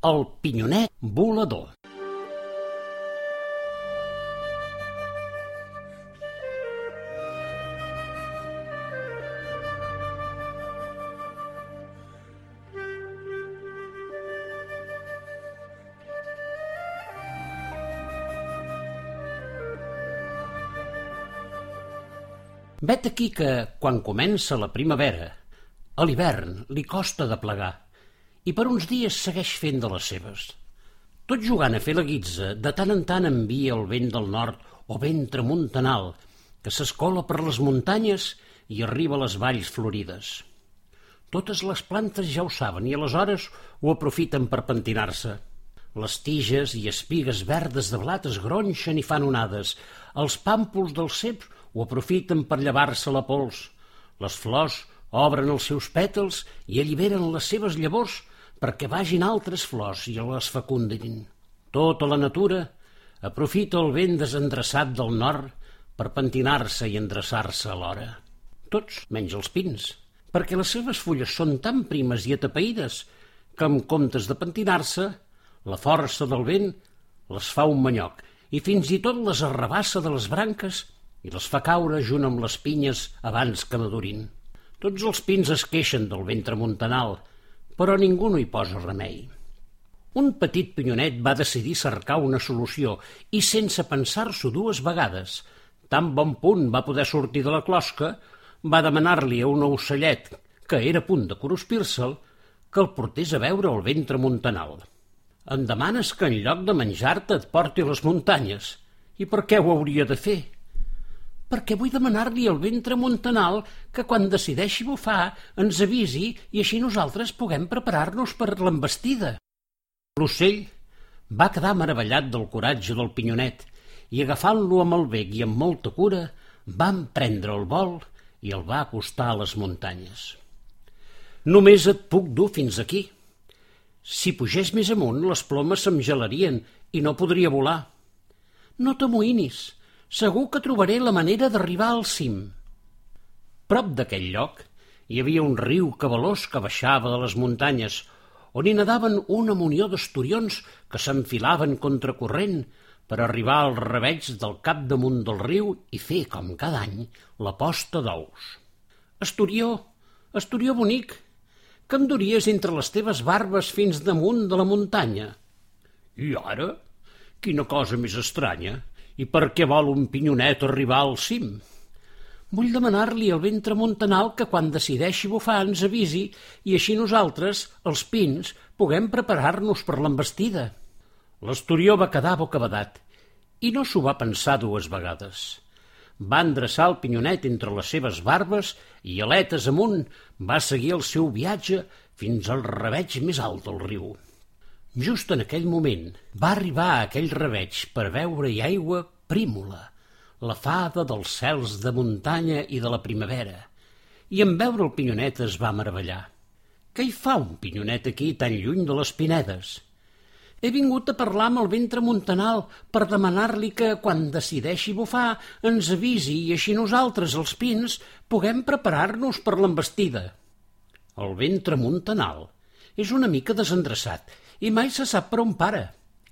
El pinyonet volador. Vet aquí que, quan comença la primavera, a l'hivern li costa de plegar i per uns dies segueix fent de les seves. Tot jugant a fer la guitza, de tant en tant envia el vent del nord o vent tramuntanal, que s'escola per les muntanyes i arriba a les valls florides. Totes les plantes ja ho saben i aleshores ho aprofiten per pentinar-se. Les tiges i espigues verdes de blat es gronxen i fan onades. Els pàmpols dels ceps ho aprofiten per llevar-se la pols. Les flors obren els seus pètals i alliberen les seves llavors perquè vagin altres flors i les fecundin. Tota la natura aprofita el vent desendreçat del nord per pentinar-se i endreçar-se alhora. Tots, menys els pins, perquè les seves fulles són tan primes i atapeïdes que, en comptes de pentinar-se, la força del vent les fa un manyoc i fins i tot les arrabassa de les branques i les fa caure junt amb les pinyes abans que madurin. Tots els pins es queixen del vent tramuntanal, però ningú no hi posa remei. Un petit pinyonet va decidir cercar una solució i, sense pensar-s'ho dues vegades, tan bon punt va poder sortir de la closca, va demanar-li a un ocellet, que era a punt de corospir-se'l, que el portés a veure el vent tramuntanal. Em demanes que en lloc de menjar-te et porti a les muntanyes. I per què ho hauria de fer? Perquè vull demanar-li al ventre montanal que quan decideixi bufar ens avisi i així nosaltres puguem preparar-nos per l'embestida. L'ocell va quedar meravellat del coratge del pinyonet i agafant-lo amb el bec i amb molta cura van prendre el vol i el va acostar a les muntanyes. Només et puc dur fins aquí. Si pugés més amunt, les plomes se'm gelarien i no podria volar. No t'amoïnis, segur que trobaré la manera d'arribar al cim. Prop d'aquell lloc hi havia un riu cabalós que baixava de les muntanyes, on hi nadaven una munió d'esturions que s'enfilaven contracorrent per arribar als reveig del cap damunt del riu i fer, com cada any, la posta d'ous. Esturió, esturió bonic, que em duries entre les teves barbes fins damunt de la muntanya. I ara? Quina cosa més estranya! I per què vol un pinyonet arribar al cim? Vull demanar-li al ventre montanal que quan decideixi bufar ens avisi i així nosaltres, els pins, puguem preparar-nos per l'embestida. L'Esturió va quedar bocabadat i no s'ho va pensar dues vegades. Va endreçar el pinyonet entre les seves barbes i, aletes amunt, va seguir el seu viatge fins al reveig més alt del riu. Just en aquell moment va arribar a aquell reveig per veure-hi aigua prímula, la fada dels cels de muntanya i de la primavera, i en veure el pinyonet es va meravellar. Què hi fa un pinyonet aquí tan lluny de les pinedes? He vingut a parlar amb el ventre montanal per demanar-li que, quan decideixi bufar, ens avisi i així nosaltres, els pins, puguem preparar-nos per l'embestida. El ventre montanal és una mica desendreçat i mai se sap per on para.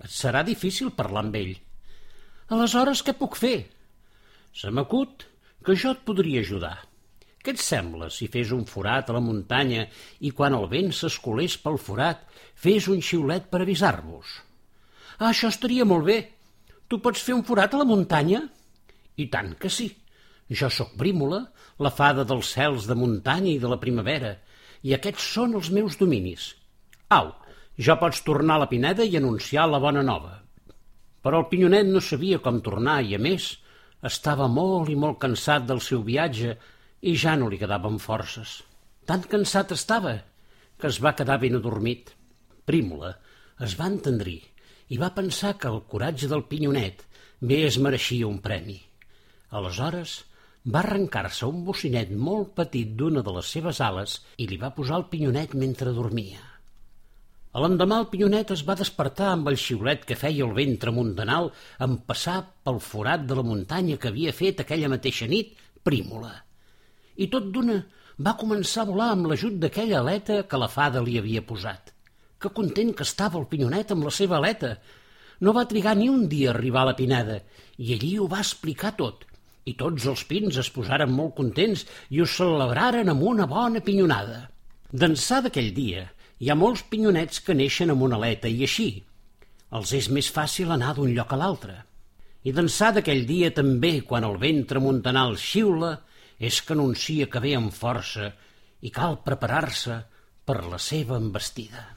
Et serà difícil parlar amb ell. Aleshores, què puc fer? Se m'acut que jo et podria ajudar. Què et sembla si fes un forat a la muntanya i quan el vent s'escolés pel forat fes un xiulet per avisar-vos? Ah, això estaria molt bé. Tu pots fer un forat a la muntanya? I tant que sí. Jo sóc Brímola, la fada dels cels de muntanya i de la primavera, i aquests són els meus dominis. Au, ja pots tornar a la Pineda i anunciar la bona nova. Però el Pinyonet no sabia com tornar i, a més, estava molt i molt cansat del seu viatge i ja no li quedaven forces. Tan cansat estava que es va quedar ben adormit. Prímola es va entendrir i va pensar que el coratge del Pinyonet bé es mereixia un premi. Aleshores va arrencar-se un bocinet molt petit d'una de les seves ales i li va posar el Pinyonet mentre dormia. L'endemà el pinyonet es va despertar amb el xiulet que feia el vent tramuntanal en passar pel forat de la muntanya que havia fet aquella mateixa nit Prímola. I tot d'una va començar a volar amb l'ajut d'aquella aleta que la fada li havia posat. Que content que estava el pinyonet amb la seva aleta. No va trigar ni un dia a arribar a la Pineda, i allí ho va explicar tot. I tots els pins es posaren molt contents i ho celebraren amb una bona pinyonada. D'ençà d'aquell dia, hi ha molts pinyonets que neixen amb una aleta i així. Els és més fàcil anar d'un lloc a l'altre. I d'ençà d'aquell dia també, quan el vent tramuntanal xiula, és que anuncia que ve amb força i cal preparar-se per la seva embestida.